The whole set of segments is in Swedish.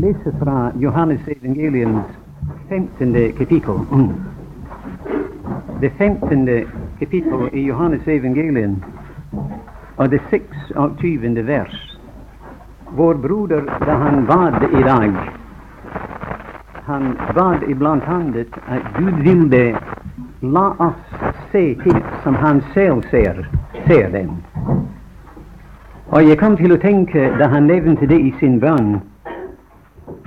läser fra Johannes evangeliums 15. kapittel. Mm. Det femtonde kapitlet i Johannes evangelium och det 26. vers. Vår broder, där han bad idag, han bad ibland handet att Gud ville la oss se till som han själv ser, ser dem. Och jag kom till att tänka, där han nämnde det i sin bön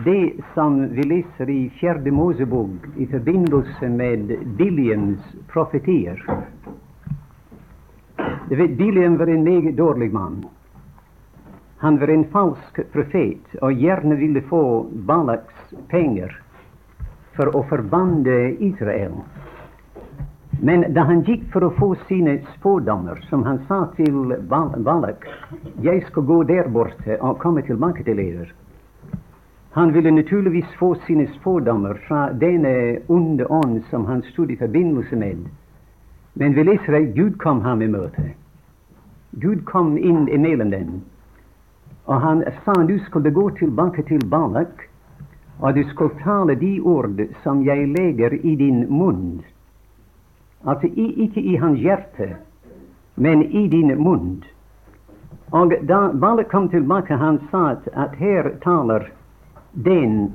det som vi läser i fjärde Mosebok i förbindelse med Biliams profetier. Du vet, var en mycket dålig man. Han var en falsk profet och gärna ville få Balaks pengar för att förbanda Israel. Men då han gick för att få sina spådomar, som han sa till Balak 'Jag ska gå där borta och komma tillbaka till er. Han ville naturligtvis få sina spådomar från denna onde ond som han stod i förbindelse med. Men vi läser att Gud kom honom i möte. Gud kom in emellan dem. Och han sa du skulle gå tillbaka till Balak, och du skulle tala de ord som jag lägger i din mun. Alltså, icke i hans hjärta, men i din mun. Och då Balak kom tillbaka, han sa att här talar den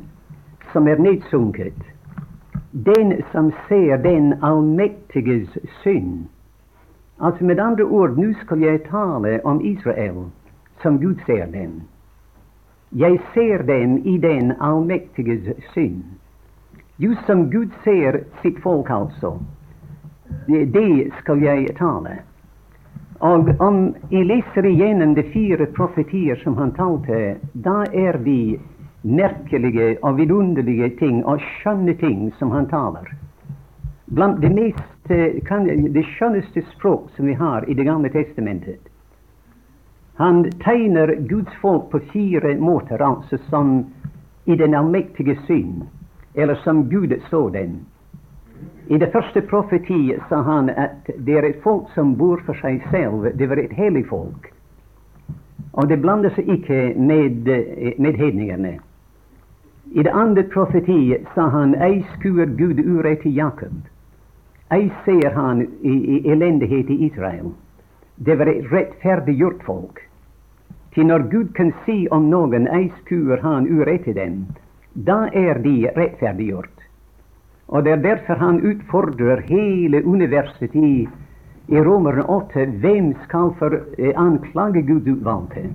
som är nedsunket, den som ser den allmäktiges synd. Alltså med andra ord, nu ska jag tala om Israel som Gud ser dem. Jag ser dem i den allmäktiges synd. Just som Gud ser sitt folk, alltså. Det ska jag tala. Och om vi läser igenom de fyra profetier som han talte, då är vi merkelige og vidunderlige ting og skjønne ting som han taler. Blant det mest eh, kan, det skjønneste språk som vi har i Det gamle testamentet. Han tegner Guds folk på fire måter, altså som i den allmektige syn, eller som Gud så den. I det første profeti sa han at det er et folk som bor for seg selv. Det var et hellig folk. Og det blander seg ikke med, eh, med hedningene. I det andra profeti sa han ej skur Gud urett till Jakob. ej ser han i, i eländighet i Israel. Det var ett rättfärdiggjort folk. Ty när Gud kan se om någon, ej skur han urett till dem, då är de rättfärdiggjort. Och det är därför han utfordrar hela universet i, i Romerne 8. vem ska för, eh, anklaga Gud utvalde?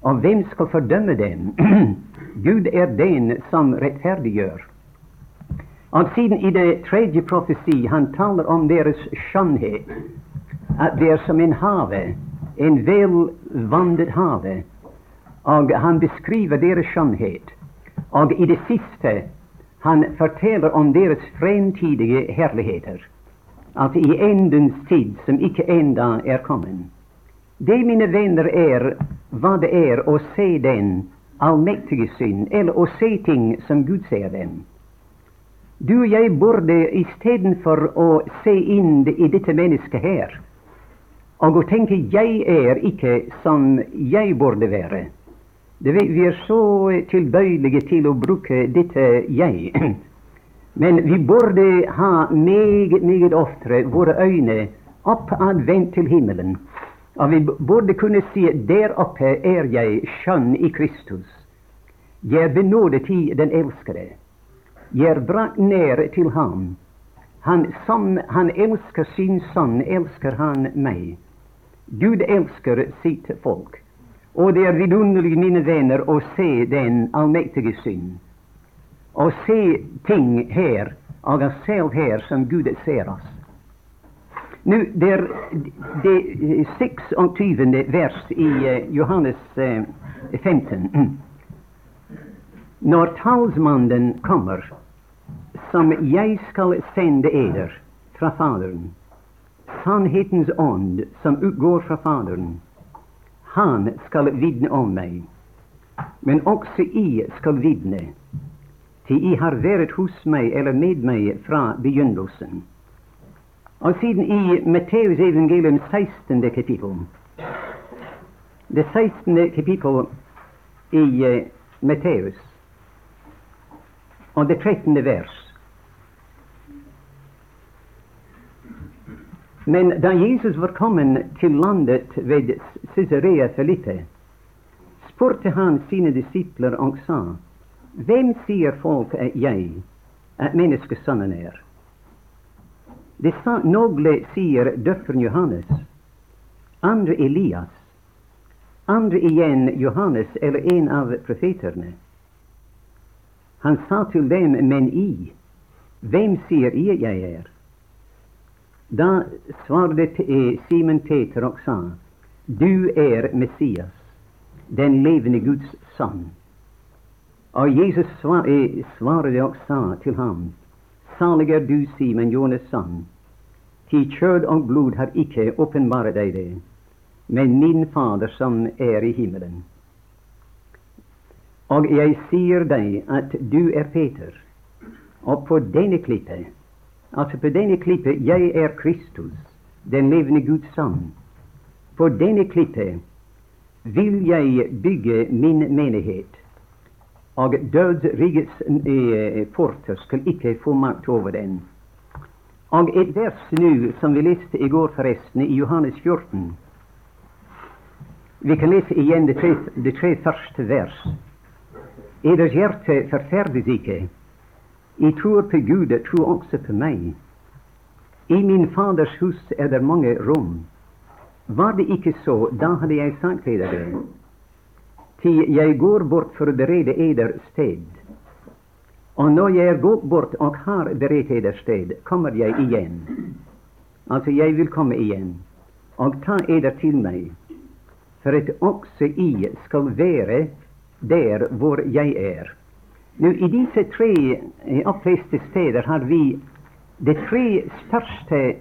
Och vem ska fördöma dem? Gud är den som rättfärdiggör. Och sedan i det tredje profeti, han talar om deras skönhet, att det är som en have, en velvannet have, och han beskriver deras skönhet, och i det sista han förtäller om deras framtida härligheter, att i ändens tid, som icke ända är kommen. Det, mina vänner, är vad det är att se den allmäktige synd, eller att se ting som Gud ser dem. Du og jeg burde för att se in i detta människa här och å tänka, jag är icke som jag borde vara. det, vi är så tillbörliga till att bruka detta jag. Men vi borde ha mycket, mycket oftare våra ögon oppadvendt till himmelen. Og vi borde kunna se där uppe är jag, skön i Kristus'. Jag är benådet i den älskade. Jag är brakt ned till honom. Han, som han älskar sin Son, älskar han mig. Gud älskar sitt folk. Och det är vidunderligt, mina vänner, att se den allmäktige synd. Och se ting här, og oss själv här som Gud ser oss. Nu, det är, det 26. vers i eh, Johannes eh, 15. Mm. När talsmannen kommer, som jag skall sända eder från Fadern, sannhetens ond som utgår från Fadern, han skall vittna om mig, Men också I skall vittna, ty I har varit hos mig eller med mig från begynnelsen. Og siden i Matteus evangelium 16. kapittel Det 16. kapittel i uh, Matteus og det trettende vers. Men da Jesus var kommet til landet ved Cesarea Felipe, spurte han sine disipler og sa, Hvem sier folk at jeg, at menneskesønnen er? De sa, några säger ”Döparen Johannes, andre Elias, andre igen Johannes eller en av profeterna”. Han sa till dem, men I, vem ser I jag är? Då svarade eh, Simon Peter och sa, Du är Messias, den levande Guds Son”, och Jesus eh, svarade och sa till honom Salig är du, Simon, Jonas son, ty kjød och blod har icke uppenbarat dig det, men min Fader som är i himmelen. Och jag säger dig att du är Peter, och på denna klippe, alltså på denna klippe, jag är Kristus, den levande Guds son, På denna klippe vill jag bygga min menighet, og dødsrikets eh, porter icke ikke få makt over den. Og et vers nå som vi leste i går, forresten, i Johannes 14. Vi kan lese igjen de tre, de tre første vers. Eders hjerte forferdes ikke. I tror på Gud, tro også på meg. I min Faders hus er det mange rom. Var det ikke så, da hadde jeg sagt eder det. Ty jag går bort för att bereda eder sted. och när jag går gått bort och har berett eder sted, kommer jag igen.” Alltså, jag vill komma igen. Och ta eder till mig, för att också I skall vara där var jag är. Nu I dessa tre eh, upplästa städer har vi de tre största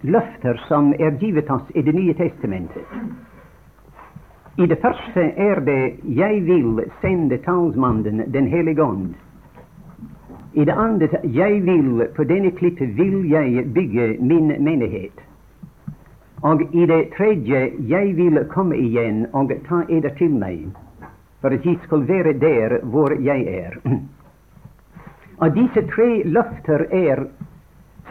löften som är givet oss i Det Nya testamentet. I det första är det jag vill sända talsmannen Den helige Ande. I det andra, jag vill, på denna klipp vill jag bygga min menighet. Och i det tredje jag vill komma igen och ta eder till mig, för att jeg skall vara där var jag är. Och dessa tre löften är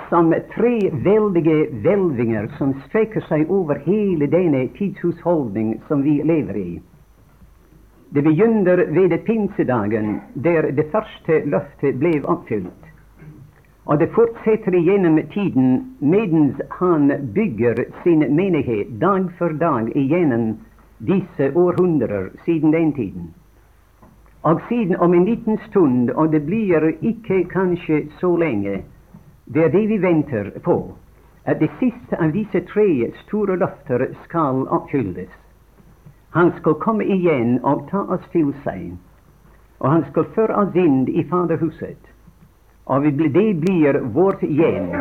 som tre väldiga välvingar som sträcker sig över hela denna tidshushållning som vi lever i. Det begynner vid pinsedagen, där det första löftet blev uppfyllt, och det fortsätter igenom tiden medan han bygger sin menighet dag för dag igenom dessa århundraden sedan den tiden. Och sedan om en liten stund, och det blir icke kanske så länge, det är det vi väntar på, att det sista av dessa tre stora löften skall uppfyllas. Han skall komma igen och ta oss till sig, och han skall föra oss in i Faderhuset. och det blir vårt igen.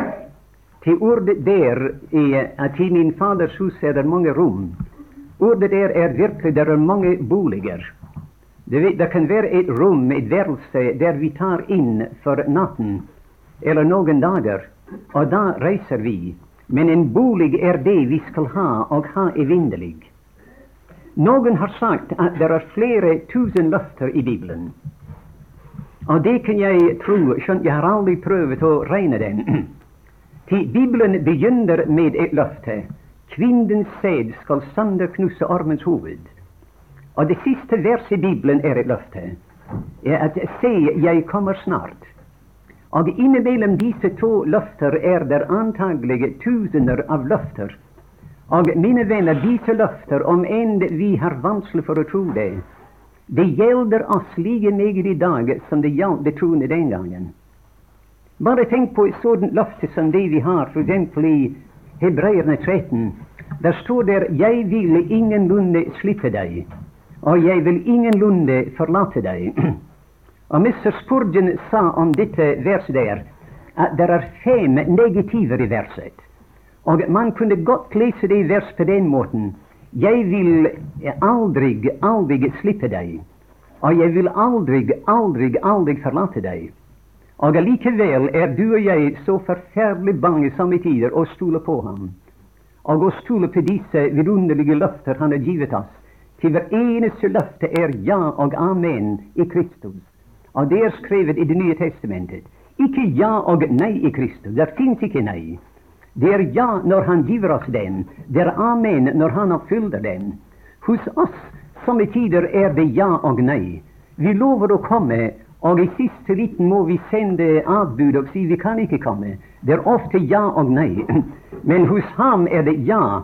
Till ordet där är att i min Faders hus är det många rum. Ordet där är verkligen, där är många boliger. Det, det kan vara ett rum, ett värelse, där vi tar in för natten eller någon dager, och då reser vi. Men en bolig är det vi skall ha, och ha evinnerlig.” Någon har sagt att det är flera tusen löfter i Bibeln. Och det kan jag tro, skönt jag har aldrig prövat att regne den. Ty Bibeln begynner med ett löfte. Kvinnens säd skall knuse armens huvud. Och det sista verset i Bibeln är ett löfte. Är att se, jag kommer snart. Og innimellom disse to løfter er det antagelig tusener av løfter og mine venner, disse løfter, om enn vi har vanskelig for å tro det, det gjelder oss like meget i dag som det gjaldt de troende den gangen. Bare tenk på et sådant løfte som det vi har f.eks. i Hebreerne 13. Der står det, 'Jeg vil ingenlunde slippe deg', og 'jeg vil ingenlunde forlate deg'. og Mr. Spurgeon sa om dette eh, verset der at det er fem negativer i verset. Og man kunne godt lese det vers på den måten. Jeg vil eh, aldri, aldri slippe deg. Og jeg vil aldri, aldri, aldri forlate deg. Og allikevel er du og jeg så forferdelig bange samme tider å stole på ham. Og å stole på disse vidunderlige løfter han har givet oss. Til hver eneste løfte er ja og amen i Kristus. Och det är skrivet i Det Nya testamentet. Icke ja och nej i Kristus. Det finns icke nej. Det är ja när Han giver oss den. Det är amen när Han uppfyller den. Hos oss som i tider är det ja och nej. Vi lovar att komma, och i sista liten må vi sända avbud och säga, vi kan inte komma. Det är ofta ja och nej. Men hos ham är det ja,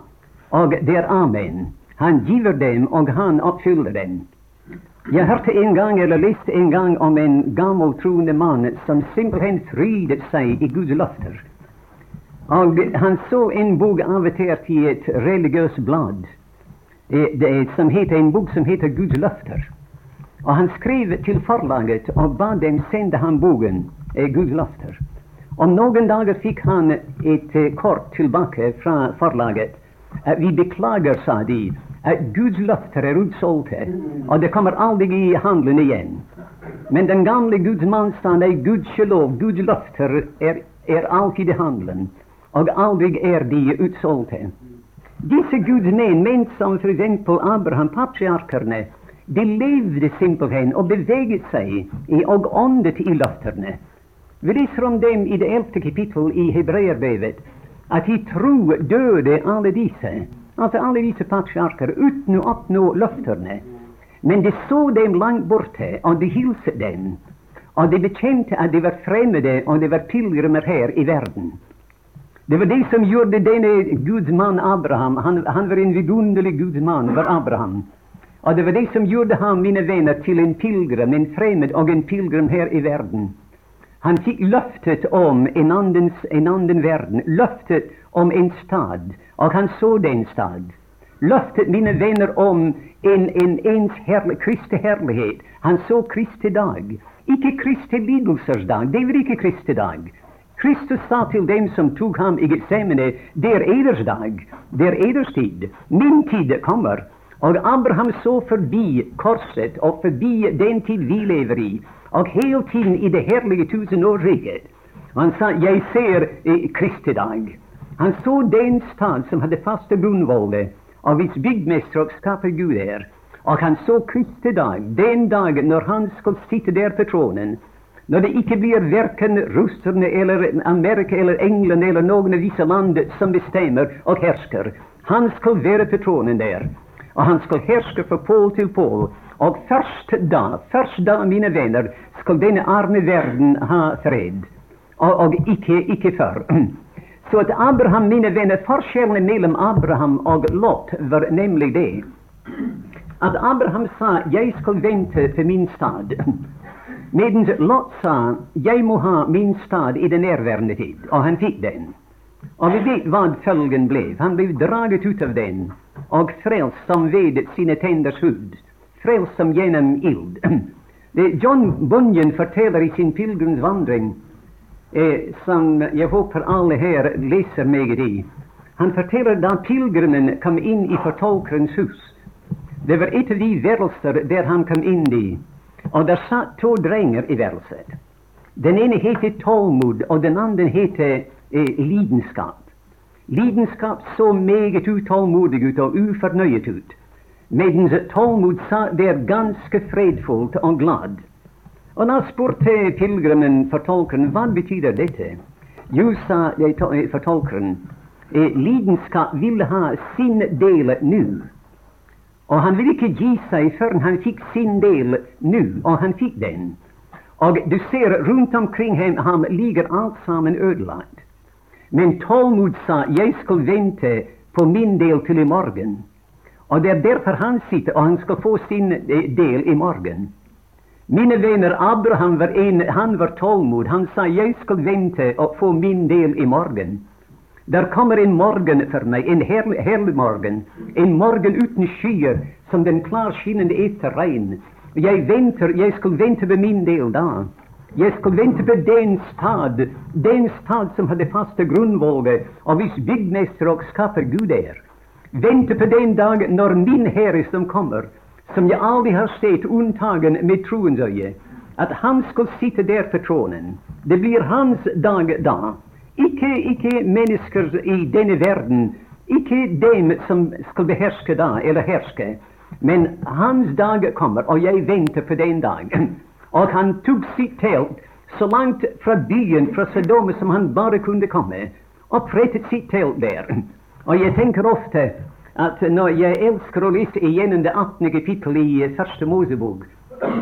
och det är amen. Han giver dem, och han uppfyller dem. Jag hörde en gång, eller läste en gång, om en gammal troende man som simpelthen frydde sig i Guds löfter. Och han såg en bok avvertert i ett religiöst blad, det, som heter, en bok som heter Guds löfter. Och han skrev till förlaget och bad dem sända han boken eh, Guds löfter. Om någon dag fick han ett eh, kort tillbaka från förlaget. Eh, vi beklagar, sa de, att Guds löften är utsålda och det kommer aldrig i handeln igen. Men den gamle Guds mann i Guds lov. Guds löften är, är alltid i handeln och aldrig är de utsålda. Dessa Guds män, män som f.eks. Abraham, patriarkerna, de levde simpelthen och bevägde sig i, och åndet i löftena. Vi läser om dem i det elfte kapitlet i Hebreerbrevet, att i tro döde alla dessa altså alle disse patriarker, uten å oppnå løftene. Men de så dem langt borte, og de hilste dem. Og de bekjente at de var fremmede, og de var pilegrimer her i verden. Det var det som gjorde denne Guds mann Abraham Han, han var en vidunderlig Guds mann, var Abraham. Og det var det som gjorde ham, mine venner, til en pilegrim, en fremmed og en pilegrim her i verden. Han fick löftet om en, anden en anden verden, löftet om en stad, och han såg den stad. Löftet, mina vänner, om en, en ens herlig, Kristi härlighet, Han såg Kristi dag. Icke Kristi lidelsers dag. Det var icke Kristi dag. Kristus sa till dem som tog ham i Getsemane, det är eders dag, det är eders tid. Min tid kommer. Och Abraham såg förbi korset och förbi den tid vi lever i og hele tiden i det herlige tusenårsriket. Han sa 'Jeg ser eh, Kristi dag'. Han så den stad som hade fasta grunnvoller, av viss byggmästare och skapargud Gud Och han såg Kristi dag, den dagen när han skulle sitta där på tronen. när det icke blir varken russerne eller Amerika eller England eller någon av vissa land som bestämmer och härskar. Han skulle vara på tronen där, och han skulle härska från pål till pål. Och först då, först då, mina vänner, skall denne arme världen ha fred, Och, och icke, icke förr. Så att Abraham, mina vänner, forskjellen mellan Abraham och Lot var nämligen det att Abraham sa jag skall vänta för min stad', medan Lot sa jag må ha min stad i den närvarande tid', Och han fick den. Och vi vet vad följden blev. Han blev draget ut av den och frälst som ved sina tänders hud frälst som genom eld. John Bunyan förtäller i sin pilgrimsvandring, eh, som jag hoppas alla här läser med i Han förtäller när pilgrimen kom in i förtolkarens hus. Det var ett av de varelser där han kom in i, och där satt två drängar i værelset. Den ene hette tålmod, och den andre hette eh, lidenskap. Lidenskap såg meget utålmodig ut och ufornøyet ut mens tålmod sa det är ganska fredfullt och glad. Och när spurte för tolken, vad betyder detta? Jo, sa eh, för tolken, eh, lidenskap vill ha sin del nu. Och han ville inte ge sig förrän han fick sin del nu, och han fick den. Och du ser runt omkring honom ligger allt samman ödelagt. Men tålmod sa, jag skal vänta på min del till i och det är därför han sitter, och han ska få sin eh, del i morgon. Mina vänner, Abraham var en, han var tålmod. Han sa jag ska vänta och få min del i morgon. Där kommer en morgon för mig, en härlig, härlig morgon, En morgon utan skyer, som den klarskinnande efter regn. Jag väntar, jag ska vänta på min del då. Jag ska vänta på den stad, den stad som hade fasta grundvågor och viss byggmästare och skapar Gud är vänta på den dag när min Herre som kommer, som jag aldrig har sett undtagen med troens öje, att han ska sitta där på tronen. Det blir hans dag då. Icke, icke människor i denne världen, icke dem som ska behärska då, eller härska, men hans dag kommer, och jag väntar på den dag. Och han tog sitt tält så långt från byn, från Sodoma, som han bara kunde komma, och prättade sitt tält där. Och jag tänker ofta att när jag älskar att läsa igenom det 18 kapitlet i Första Mosebok,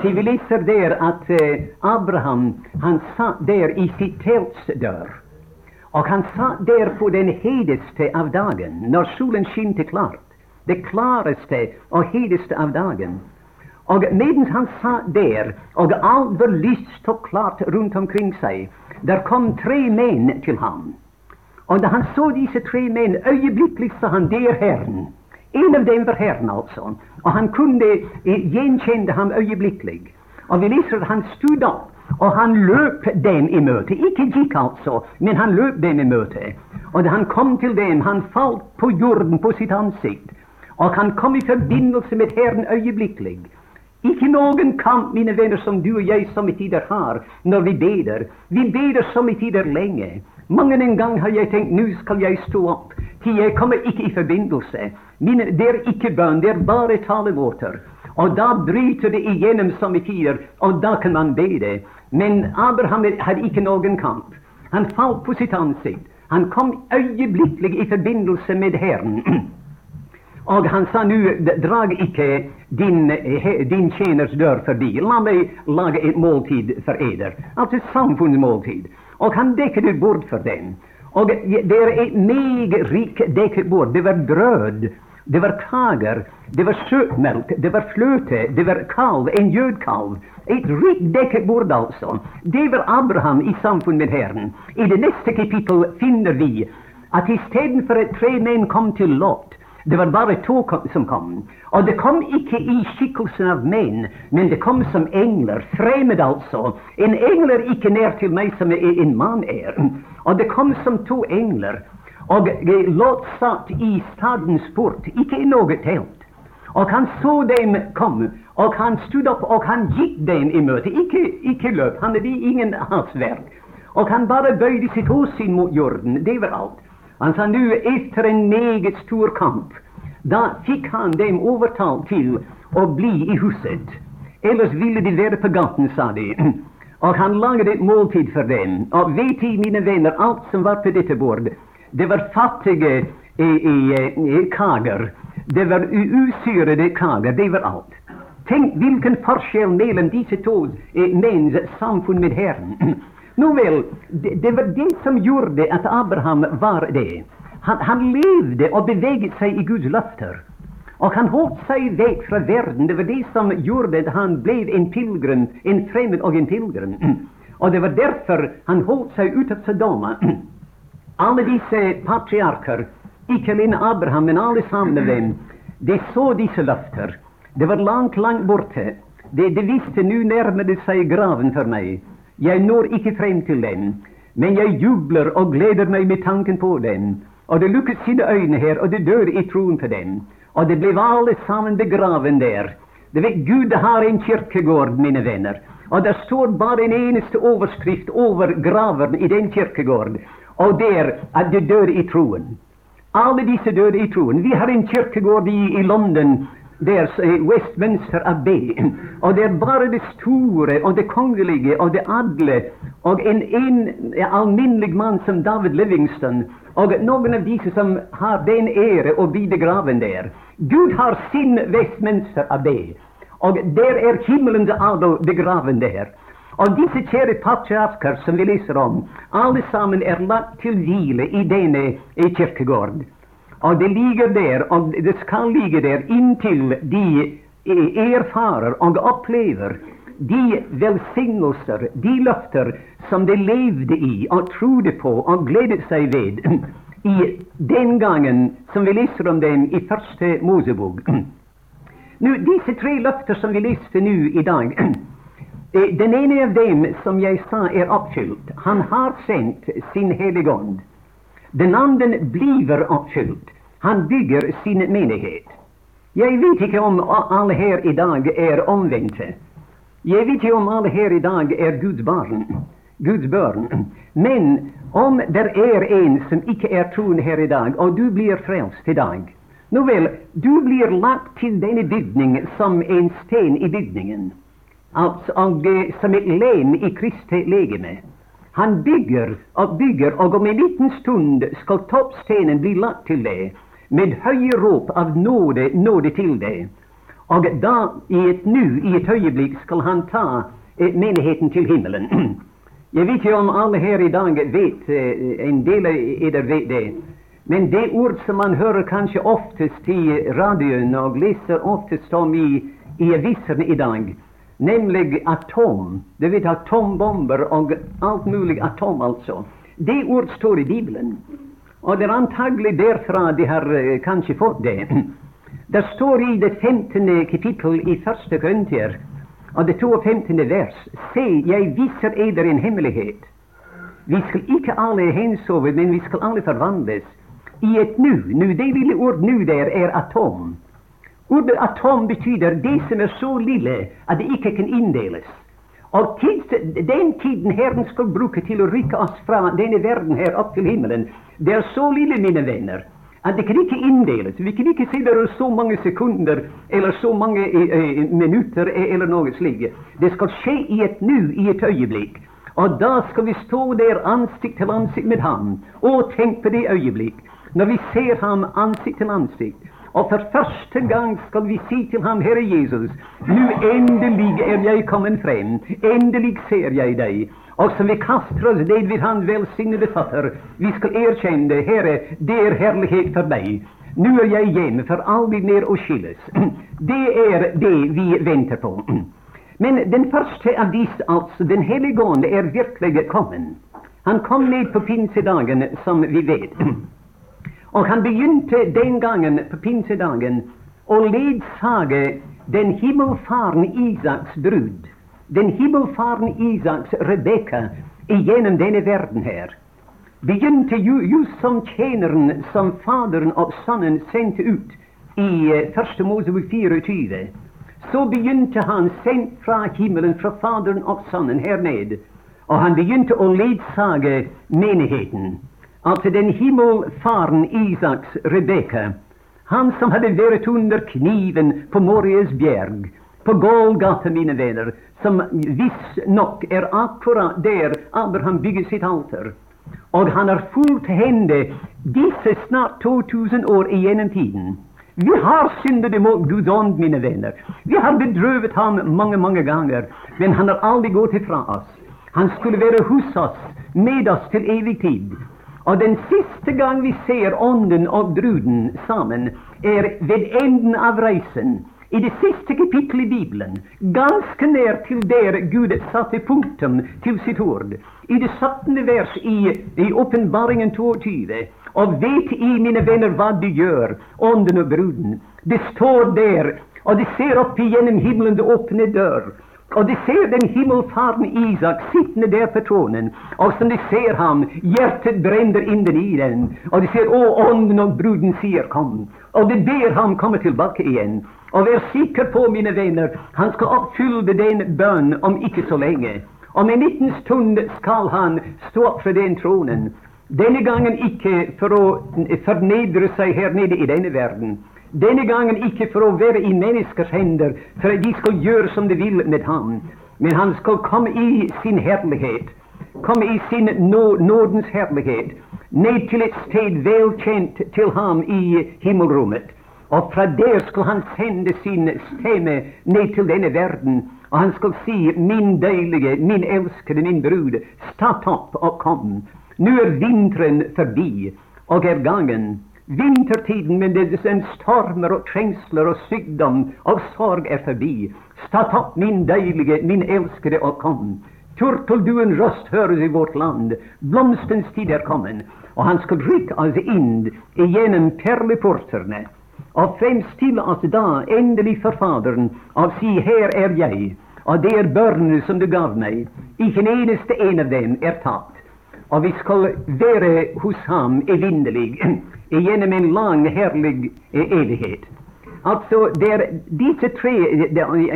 så vi läser där att eh, Abraham, han satt där i sitt tälts dörr. Och han satt där på den hedeste av dagen, när solen skinte klart. Det klaraste och hedeste av dagen. Och medan han satt där och allt var lyst och klart runt omkring sig, där kom tre män till honom. Och när han såg dessa tre män, ögonblickligt sa han, det är Herren. En av dem var Herren alltså. Och han kunde eh, igenkände han ögonblickligt. Och vi läser att han stod upp och han löp dem i möte. Icke gick alltså, men han löp dem i möte. Och när han kom till dem, han fall på jorden på sitt ansikte. Och han kom i förbindelse med Herren ögonblickligt. Icke någon kamp, mina vänner, som du och jag i sådana tider har när vi beder. Vi beder så i tider länge. Många en gång har jag tänkt, nu skall jag stå upp, ty jag kommer icke i förbindelse. Min, det är icke bön, det är bara talemåter. Och då bryter det igenom som i tider, och då kan man be det. Men Abraham hade icke någon kamp. Han föll på sitt ansikte. Han kom ögonblickligen i förbindelse med Herren. Och han sa nu, drag icke din, din tjänars dörr förbi. Låt mig laga ett måltid för eder. Alltså samfundsmåltid. Och han däckade bord för den. Och det är ett mycket rikt. Det var bröd, det var kager, det var sötmjölk, det var flöte, det var kalv, en gödkalv. Ett rikt däckbord alltså. Det var Abraham i samfund med Herren. I det nästa kapitel finner vi att istället för att tre män kom till Lot, det var bara två som kom. Och det kom icke i skickelsen av män, men det kom som änglar, främmande alltså. En ängel är icke ner till mig som en man är. Och det kom som två änglar. Och Lot satt i stadens port, icke i något tält. Och han såg dem kom, och han stod upp och han gick dem emot, icke, icke löp, han hade ingen havsverk. Och han bara böjde sitt åsyn mot jorden, det var allt. Han sa nu efter en mycket stor kamp, då fick han dem övertal till att bli i huset. Eller ville de vara på gatan, sa de. Och han lagade ett måltid för dem. Och vet ni, mina vänner, allt som var på detta bord, det var fattiga i, i, i kager. Det var usyrade kager, det var allt. Tänk vilken forskel mellan dessa två eh, mäns samfund med Herren. Nåväl, det, det, var det som gjorde att Abraham var det. Han, han levde och bevägde sig i Guds löfter. Och han höll sig iväg från världen. Det var det som gjorde att han blev en pilgrim, en främling och en pilgrim. Och det var därför han höll sig utav Sodoma. Alla dessa patriarker, icke alene Abraham, men allesammans av dem, de såg dessa löfter. Det var långt, långt borta. De, de visste nu närmade sig graven för mig. Jag når icke fram till den, men jag jublar och gläder mig med tanken på den. Och de lyckades sina ögon här och de dör i tron på den. Och de blev allesammans begraven där. Du vet, Gud har en kyrkogård, mina vänner. Och där står bara en enaste överskrift över graven i den kyrkogården. Och där att de dör i tron. Alla dessa dör i tron. Vi har en kyrkogård i, i London där eh, Westminster Abbey. Och där bara det stora och det kungliga och det adliga och en, en eh, allmänlig man som David Livingstone och någon av dessa som har den ära att bli begraven där. Gud har sin Westminster det. och där är himmelens adel begraven där. Och dessa kära patriarker som vi läser om, allesammans är lagt till vila i denna eh, kyrkogård. Och det ligger där, och det ska ligga där intill de eh, erfarer och upplever de välsignelser, de löfter som de levde i och trodde på och glädde sig vid i den gången som vi läser om dem i Första Mosebok. Nu, dessa tre löften som vi läste nu idag, eh, den ena av dem, som jag sa, är uppfylld. Han har sänt sin heligond. Den andra blir uppfylld. Han bygger sin menighet. Jag vet inte om alla här idag är omvända. Jag vet ju om alla här idag är Guds barn. Guds barn. Men om det är en som icke är troende här idag och du blir frälst idag. Nåväl, du blir lagt till denna byggning som en sten i byggningen. alltså, och, eh, som ett lem i Kristi legeme. Han bygger och bygger, och om en liten stund skall toppstenen bli lagt till dig, med höje rop av nåde, nåde till dig. Och då, i ett nu, i ett ögonblick, skall han ta eh, menigheten till himmelen. Jag vet ju om alla här idag vet, eh, en del av er vet det, men det ord som man hör kanske oftast i radion och läser oftast om i, i aviserna idag, nämligen atom. Du vet atombomber och allt möjligt atom alltså. Det ord står i Bibeln. Och det är antagligen därför de har eh, kanske fått det. Det står i det femtonde kapitlet i första Korinther, och det 52 vers. Se, jag visar eder en hemlighet. Vi skall icke alla hänsova, men vi skall alla förvandlas i ett nu. Nu, det lilla ord nu där är atom. Ordet atom betyder det som är så lille att det icke kan indelas. Och tids, den tiden Herren skall bruka till att rycka oss från denna världen här upp till himmelen, det är så lille, mina vänner, att det kan icke indelas. Vi kan icke säga det så många sekunder eller så många eh, eh minuter eh, eller något slikt. Det ska ske i ett nu, i ett ögonblick. Och då ska vi stå där ansikt till ansikt med honom. Och tänk på det ögonblick, när vi ser honom ansikt till ansikt. Och för första gången skall vi se till honom, Herre Jesus, nu äntligen är jag kommen fram, äntligen ser jag dig. Och som vi kastar oss ned vid hans välsignade fötter, vi skall erkänna, Herre, det är härlighet för mig. Nu är jag igen för aldrig mer och skilles. Det är det vi väntar på. Men den första av dessa, alltså den helige Ande, är verkligen kommen. Han kom ned på pinsedagen, som vi vet. Och han begynte den gången, på pinsedagen, att ledsaga den himmelfarne Isaks brud den himmelfarne Isaks Rebecka igenom denna världen här begynte ju, just som tjänaren som Fadern och Sonen sände ut i eh, Första Mosebok 24. Så begynte han sänt från himmelen, från Fadern och Sonen här ned. Och han begynte att ledsaga menigheten. Alltså den himmelfaren Isaks Rebecka, han som hade varit under kniven på Morias berg på Golgata, mina vänner, som viss nog är akkurat där Abraham bygger sitt altare. Och han har fullt hände dessa snart 2000 år igenom tiden. Vi har syndat emot Guds mina vänner. Vi har bedrövit honom många, många gånger, men han har aldrig gått ifrån oss. Han skulle vara hos oss, med oss till evig tid. Och den sista gång vi ser Anden och bruden samman är vid änden av resan i det sista kapitlet i Bibeln, ganska ner till där Gud satte punkten till sitt ord, i det sjuttonde vers i, i Uppenbaringen 22, och vet i, mina vänner, vad du gör, onden och bruden. Det står där, och det ser upp igenom himlen, det öppna dörr. Och de ser den himmelfaren Isak sittande där på tronen. Och som de ser han, hjärtat bränner in den i den. Och de ser, åh, onden och bruden säger kom. Och de ber han komma tillbaka igen. Och var säker på, mina vänner, han ska uppfylla den bön om icke så länge. Om en liten stund skall han stå upp för den tronen. Denna gången icke för att eh, förnedra sig här nere i denna världen. Denna gången icke för att vara i människors händer, för att de ska göra som de vill med honom. Men han ska komma i sin härlighet, komma i sin nå nådens härlighet, ned till ett sted välkänt till honom i himmelrummet. Och från där skulle han sända sin stämma ned till denna världen. Och han skulle se min dejlige, min älskade, min brud, stå upp och kom. Nu är vintern förbi och är gången. Vintertiden med dess stormar och trängsler och sygdom och sorg är förbi. Stat upp, min dejlige, min älskade, och kom. Turtelduen röst hörs i vårt land. Blomstens tid är kommen. Och han skall rycka oss in igenom pärleportarna och främst till oss då, ändelig för Fadern, och si, här är jag, och det är barnen som du gav mig. Icke en enaste en av dem är tatt. Och vi skall vara hos honom evinnerlig, genom en lång, härlig eh, evighet. Alltså, det är, dessa tre,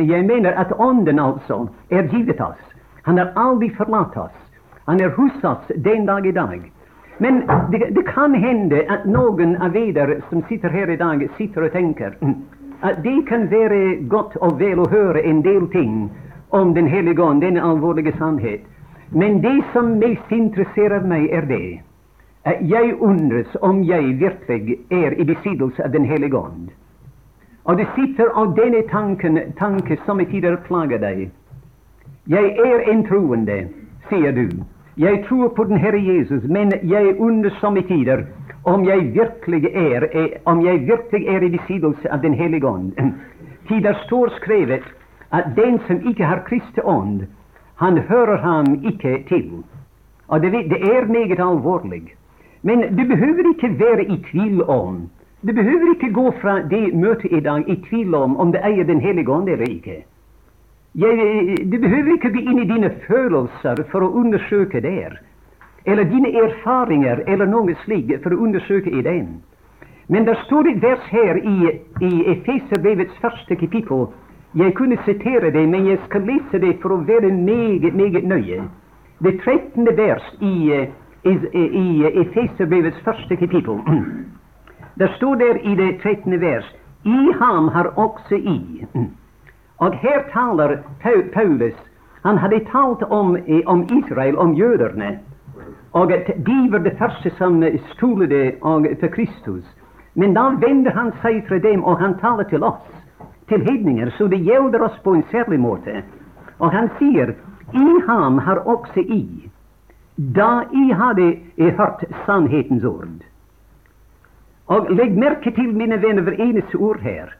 jag menar att Anden alltså är givet oss. Han har aldrig förlatt oss. Han är hos oss den dag i dag. Men det, det, kan hända att någon av er som sitter här idag sitter och tänker att det kan vara gott och väl att höra en del ting om Den helige Ande, denna allvarliga sannhet. Men det som mest intresserar mig är det att jag undras om jag verkligen är i besiddelse av Den helige Ande. Och det sitter av denna tanken, tanke som i tider dig. Jag är en troende, säger du. jag tror på den Herre Jesus, men jag undrar som i tider om jag verkligen är eh, om jag verkligen är i besiddelse av Den helige Ande. Tider står skrivet att den som icke har Kristi Ande han hører ham ikke til. Og det, det er meget alvorlig. Men du behøver ikke være i tvil om Du behøver ikke gå fra det møtet i dag i tvil om om det eier Den hellige ånd eller ikke. Jeg, du behøver ikke gå inn i dine følelser for å undersøke der, eller dine erfaringer eller noe slikt for å undersøke i den. Men det står et vers her i, i Efeserbrevets første kapittel. Jag kunde citera det, men jag ska läsa det för att vara mycket, mycket nöje. Det trettonde vers i, eh, eh, i, i Efesierbrevets första kapitel. Det står där i det trettonde vers I han har också i Och här talar Paulus Han hade talat om, eh, om Israel, om judarna, och de var det första som skolade för Kristus. Men då vände han sig till dem, och han talade till oss, till hedningar, så det gäller oss på en särlig måte. Och han säger, I ham har också I, da I hade hört sannhetens ord. Och lägg märke till, mina vänner, hver eneste ord här.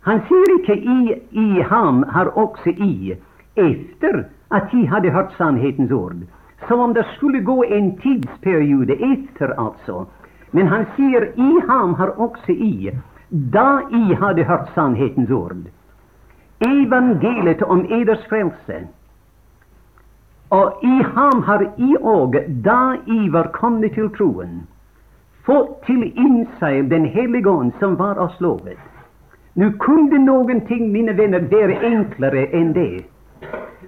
Han säger icke i, i ham har också i, efter att de hade hört sannhetens ord. Som om det skulle gå en tidsperiod efter, alltså. Men han säger, i ham har också i, da I hade hört sannhetens ord. Evangeliet om eders frälse, och i ham har I och, da I var komne till troen, fått till innseil Den helige Ande, som var oss lovet. Nu kunde någonting, mina vänner, vara enklare än det.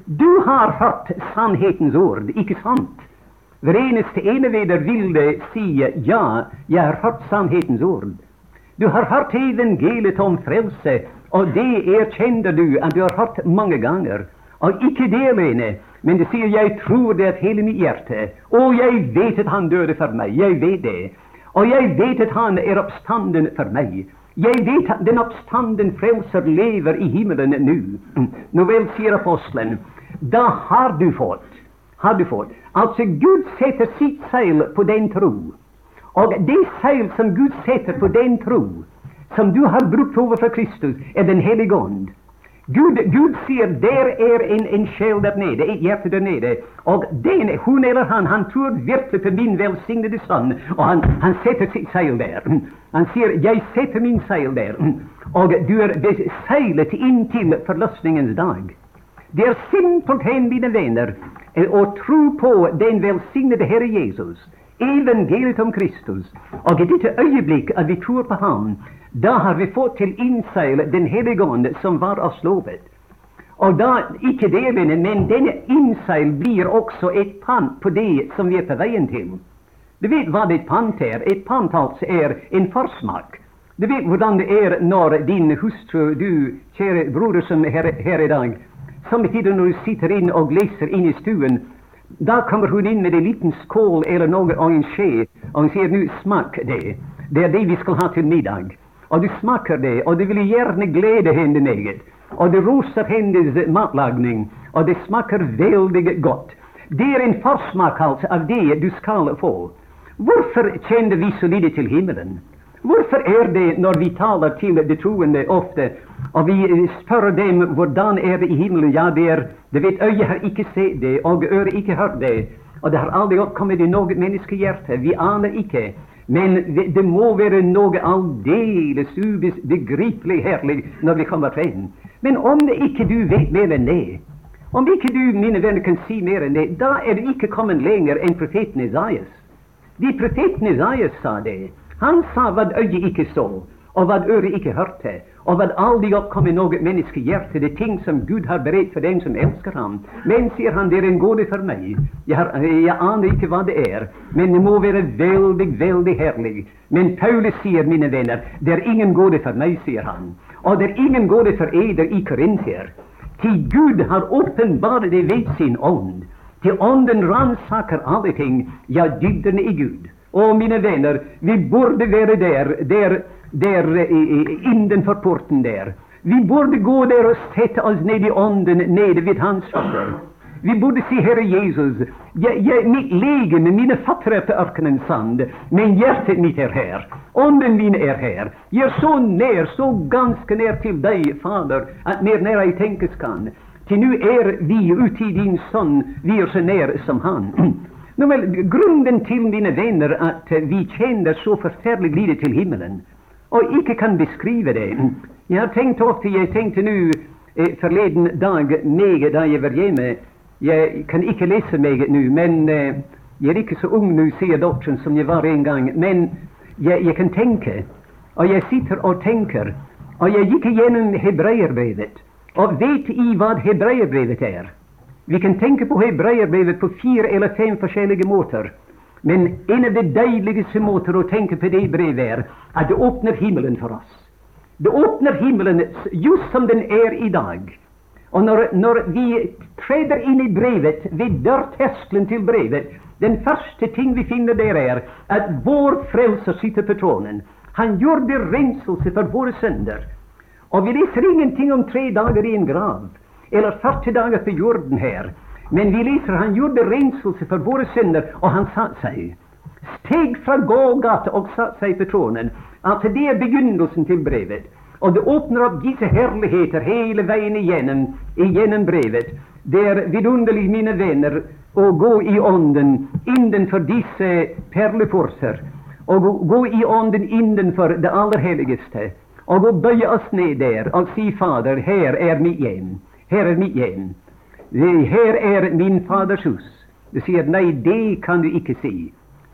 Du har hört sannhetens ord, icke sant? Hver eneste ene veder ville säga, ja, jag har hört sannhetens ord. Du har hört evangeliet om frälse, och det erkände du att du har hört många gånger. Och icke det alene, men du säger, jag tror det av hela mitt hjärta. Och jag vet att han döde för mig. Jag vet det. Och jag vet att han är uppstånden för mig. Jag vet att den oppstanden frälser lever i himlen nu. Nåväl, säger aposteln, då har du fått. Har du fått. Alltså, Gud sätter sitt seil på den tro. Och det seil som Gud sätter på den tro, som du har brukt för Kristus, är Den helige Ande. Gud, Gud ser, där är en, en själ där nere, ett hjärta där nere. Och den, hon eller han, han tror verkligen på min välsignade Son, och han, han sätter sitt seil där. Han säger, jag sätter min seil där, och du er in till förlossningens dag. Det är simpelt hen, mina vänner, att tro på den välsignade Herre Jesus, evangeliet om Kristus, Och i detta ögonblick, att vi tror på honom, då har vi fått till innseil Den Helige Ande, som var oss slovet. Och då, icke det, men denna innseil blir också ett pant på det som vi är på vägen till. Du vet vad ett pant är. Ett pant alltså är en försmak. Du vet hur det är när din hustru, du kära broder som är här i dag, samtidigt när du sitter in och läser in i stuen, då kommer hon in med en liten skål eller något och en skje, och hon säger nu smak det'. Det är det vi ska ha till middag Och du smakar det, och det vill gärna glädja henne något. Och det rosar hennes matlagning, och det smakar väldigt gott. Det är en försmak alltså, av det du skall få. Varför kände vi så lite till himmelen? Varför är det när vi talar till de troende ofta och vi spör dem hvordan är det i himlen? Ja, det är, det vet ögat har icke sett det, och øret icke hört det, Och det har aldrig uppkommit i något människohjärta. Vi anar icke. Men det må vara något alldeles obegripligt, härligt, när vi kommer fram. Men om det icke du vet mer än det, om icke du, mina vänner, kan se mer än det, då är du icke kommit längre än profeten Isaias. är profeten Isaias sa det. Han sa vad Öje icke så, och vad öre icke hörte och vad aldrig uppkom i noe menneskehjerte, det ting som Gud har berett för dem som älskar honom. Men, säger han, det är en gåva för mig. Jag har, jag anar inte vad det är, men det må vara väldigt, väldigt härlig. Men Paulus säger, mina vänner, det är ingen gåva för mig, säger han. och det är ingen gåva för eder i Korinther. Till Gud har uppenbarat det vid sin ond, Till onden rannsakar allting, ja, dygden i Gud. Och mina vänner, vi borde vara där, där, där eh, eh, innanför porten där. Vi borde gå där och sätta oss ned i Anden, nere vid hans fötter. Vi borde se Herre Jesus, jag, jag, mitt läge med mina fötter är på öknens sand, men hjärtat mitt är här. Anden min är här. Jag är så när, så ganska när till dig, Fader, att mer nära jag tänkas kan. Till nu är vi ute i din son, vi är så när som han. Nåväl, grunden till, mina vänner, att eh, vi känner så förfärligt lite till himmelen, och icke kan beskriva det. Jag har tänkt ofta, jag tänkte nu eh, förleden dag, mig, där jag var hemma, jag kan icke läsa mig nu, men eh, jag är icke så ung nu, säger dottern, som jag var en gång, men jag, jag kan tänka, och jag sitter och tänker, och jag gick igenom Hebreerbrevet, och vet i vad Hebreerbrevet är? Vi kan tänka på Hebreerbrevet på fyra eller fem olika måter. Men en av de dejligaste måter att tänka på det brevet är att det öppnar himlen för oss. Det öppnar himlen just som den är idag. Och när, när vi träder in i brevet, vid dörrtäskeln till brevet, den första ting vi finner där är att vår frälsare sitter på tronen. Han gjorde renselse för våra synder. Och vi läser ingenting om tre dagar i en grav, eller 40 dagar på jorden här. Men vi läser han gjorde renselse för våra synder, och han satt sig. Steg från Golgata och satt sig på tronen. Alltså det är begynnelsen till brevet. Och det öppnar upp dessa härligheter hela vägen igenom, igenom brevet. Det är vidunderligt, mina vänner, att gå i onden innanför dessa pärleportar. Och gå, gå i onden innanför det allra heligaste. Och böja oss ner där och säga Fader, här är mitt hem. Här är mitt hem. Här är min faders hus. Du säger, nej, det kan du icke se.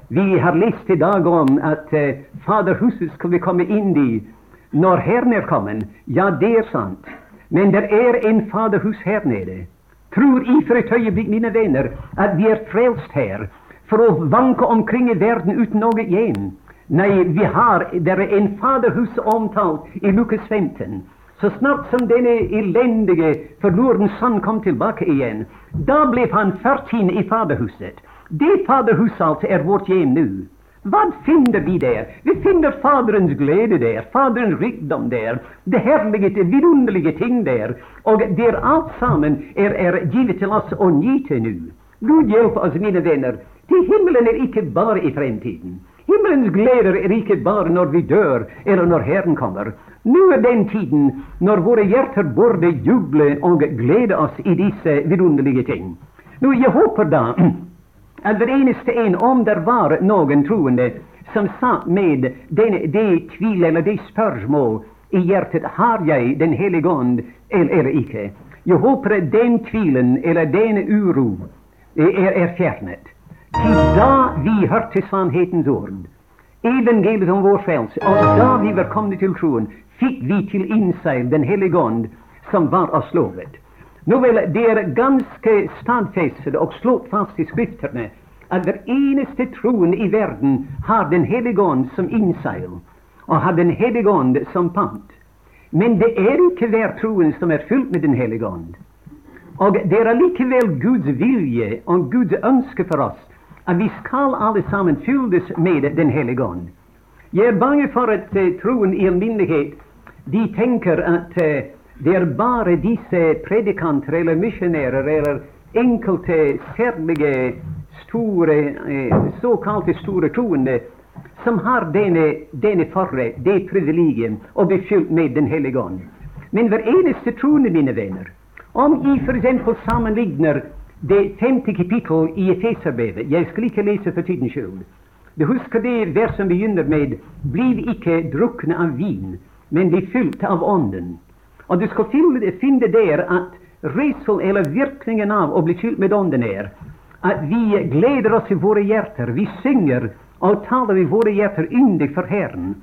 Vi har läst idag om att eh, faderhuset ska vi komma in i när Herren är kommen. Ja, det är sant. Men det är en faderhus här nere. Tror I för ett ögonblick, mina vänner, att vi är frälst här för att vanka omkring i världen utan något igen? Nej, vi har, där är en faderhus omtalt i Lukas 15. Så snart som denne eländige förlorade son kom tillbaka igen, då blev han fört in i faderhuset. Det faderhuset alltså är vårt hem nu. Vad finner vi där? Vi finner Faderns glädje där, Faderns rikedom där, det härliga, det vidunderliga ting där. Och där allt samman är, är givet till oss att njuta nu. Gud hjälp oss, mina vänner. Till himlen är icke bara i framtiden. Himmelens glädje är icke bara när vi dör eller när Herren kommer. Nu är den tiden när våra hjärtan borde jubla och glädja oss i dessa vidunderliga ting. Nu, jag hoppas då att enaste en, om det var någon troende som satt med den, det tvivel eller det spörsmål i hjärtat, har jag den helige Ande eller, eller icke? Jag hoppas att den tvivlen eller den oro är, är fjärnet. Um till då vi hörde sannhetens ord, evangeliet om vår frälse, och då vi var komna till tron, fick vi till insikt den helige Ande som var oss lovet. Nåväl, det är ganska stadfäst och slått fast i skrifterna att den enaste tron i världen har den helige Ande som inseil och har den helige Ande som pant. Men det är icke var troen som är fylld med den helige Ande. Och det är likväl Guds vilja och Guds önske för oss att vi skall allesammans fyllas med den helige Ande. Jag är bange för att eh, tron i allmänhet, de tänker att eh, det är bara dessa predikanter eller missionärer eller enkelte särliga stora, eh, så kallade stora troende som har denna, denna förre, det privilegium att bli fylld med den helige Ande. Men var troende, mina vänner, om I för exempel sammanlignar det femte kapitlet i Efesierbrevet, jag ska inte läsa för tidens skull. Du huskar det vers som begynner med Bliv icke druckna av vin, men bli fyllt av Anden. Och du ska finna där att resel eller virkningen av att bli fylld med Anden är att vi gläder oss i våra hjärtan, vi sjunger och talar i våra hjärtan yndigt för Herren.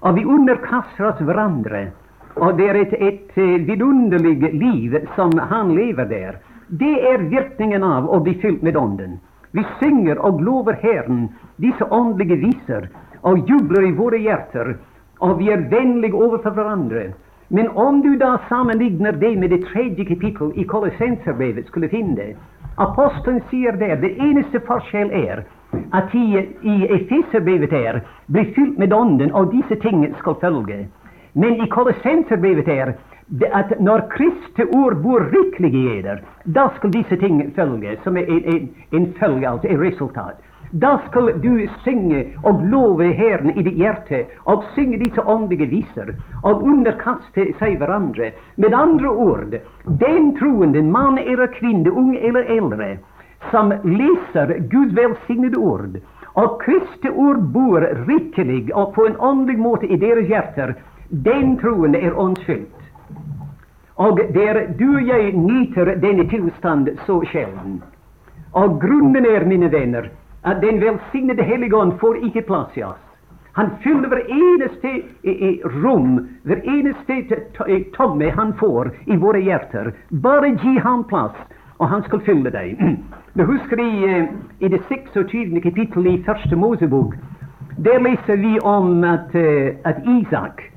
Och vi underkastar oss varandra. Och det är ett, ett eh, vidunderligt liv som han lever där. Det är virkningen av att bli fylld med Anden. Vi synger och lovar Herren dessa andliga visor och jublar i våra hjärtan och vi är vänliga över för varandra. Men om du da sammenligner det med det tredje kapittel i Kolossenserbrevet, skulle finne det Apostelen sier der det eneste forskjell er at i, i Efeserbrevet er blir fylt med Ånden, og disse ting skal følge. Men i Kolossenserbrevet er det att när Kristi ord bor rikelig i eder, då skall dessa ting följa, som är en, en, en följd, alltså ett resultat. Då skall du synge och lova Herren i ditt hjärta och synge dessa andliga visor och underkasta sig varandra. Med andra ord, den troende, man eller kvinna, ung eller äldre, som läser Guds välsignade ord, och Kristi ord bor rikelig och på en andlig måte i deras hjärtan, den troende är ondskild. Och där du och jag nyter denna tillstånd så sällan. Och grunden är, mina vänner, att den välsignade heligon får icke plats i oss. Han fyller vareneste rum, vareneste i tomme han får i våra hjärtan. Bara ge han plats och han skal fylla dig. Nu husker i, eh, i det 26. kapitlet i Första Mosebok. där läser vi om att, eh, att Isak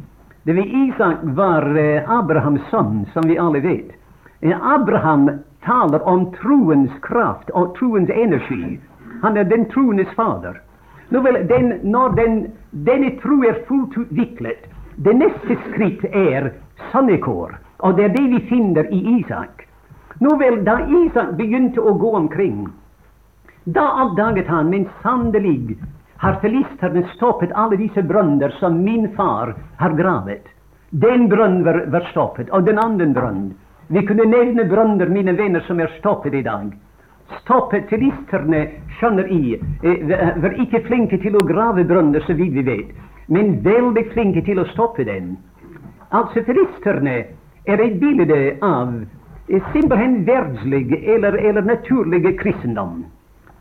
det var Isak var eh, Abrahams son, som vi alla vet. Eh, Abraham talar om troens kraft och troens energi. Han är den troendes fader. Nåväl, den, när den, denne tro är fullt utvecklad, det nästa skritt är sannekår, och det är det vi finner i Isak. Nåväl, då Isak begynte att gå omkring, då uppdagade han, men sannolikt, har filisterna stoppat alla dessa brunnar som min far har gravit. Den brunn var, var stoppad, och den andra brunn. Vi kunde nämna brunnar, mina vänner, som är stoppade i dag stoppet filisterne, känner I, eh, var icke flinke till att grava brunnar, så vid vi vet, men väldigt flinke till att stoppa dem. Alltså filisterna är et bilde av eh, simpelthen världslig eller, eller naturlig kristendom.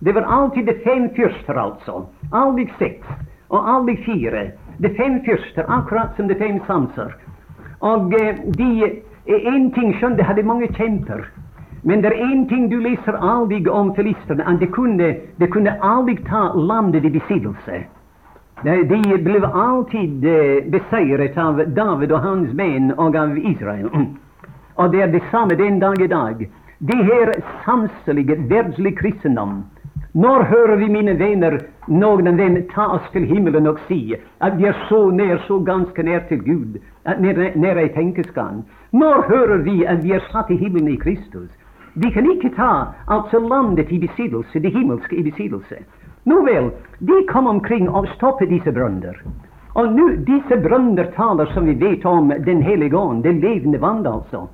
Det var alltid de fem första alltså. Aldrig sex och aldrig fyra. De fem första, akkurat som de fem sanser. Och eh, de eh, En ting skjønte, de hade många kämpar. Men det är en ting du läser aldrig om filisterna, att de kunde, de kunde aldrig ta landet i besittelse. De blev alltid eh, besegrade av David och hans män och av Israel. Och det är detsamma den dag i dag. Det här samsliga, världsliga kristendom. När hör vi, mina vänner, någon vän ta oss till himlen och säga att vi är så nära, så ganska nära till Gud, att nära, i tänkeskan? När hör vi att vi är satt i himlen i Kristus? Vi kan icke ta alltså landet i besittelse, det himmelska i besittelse. Nåväl, de kom omkring och stoppade dessa bränder. Och nu, dessa bränder talar som vi vet om, Den helige den levande vand alltså.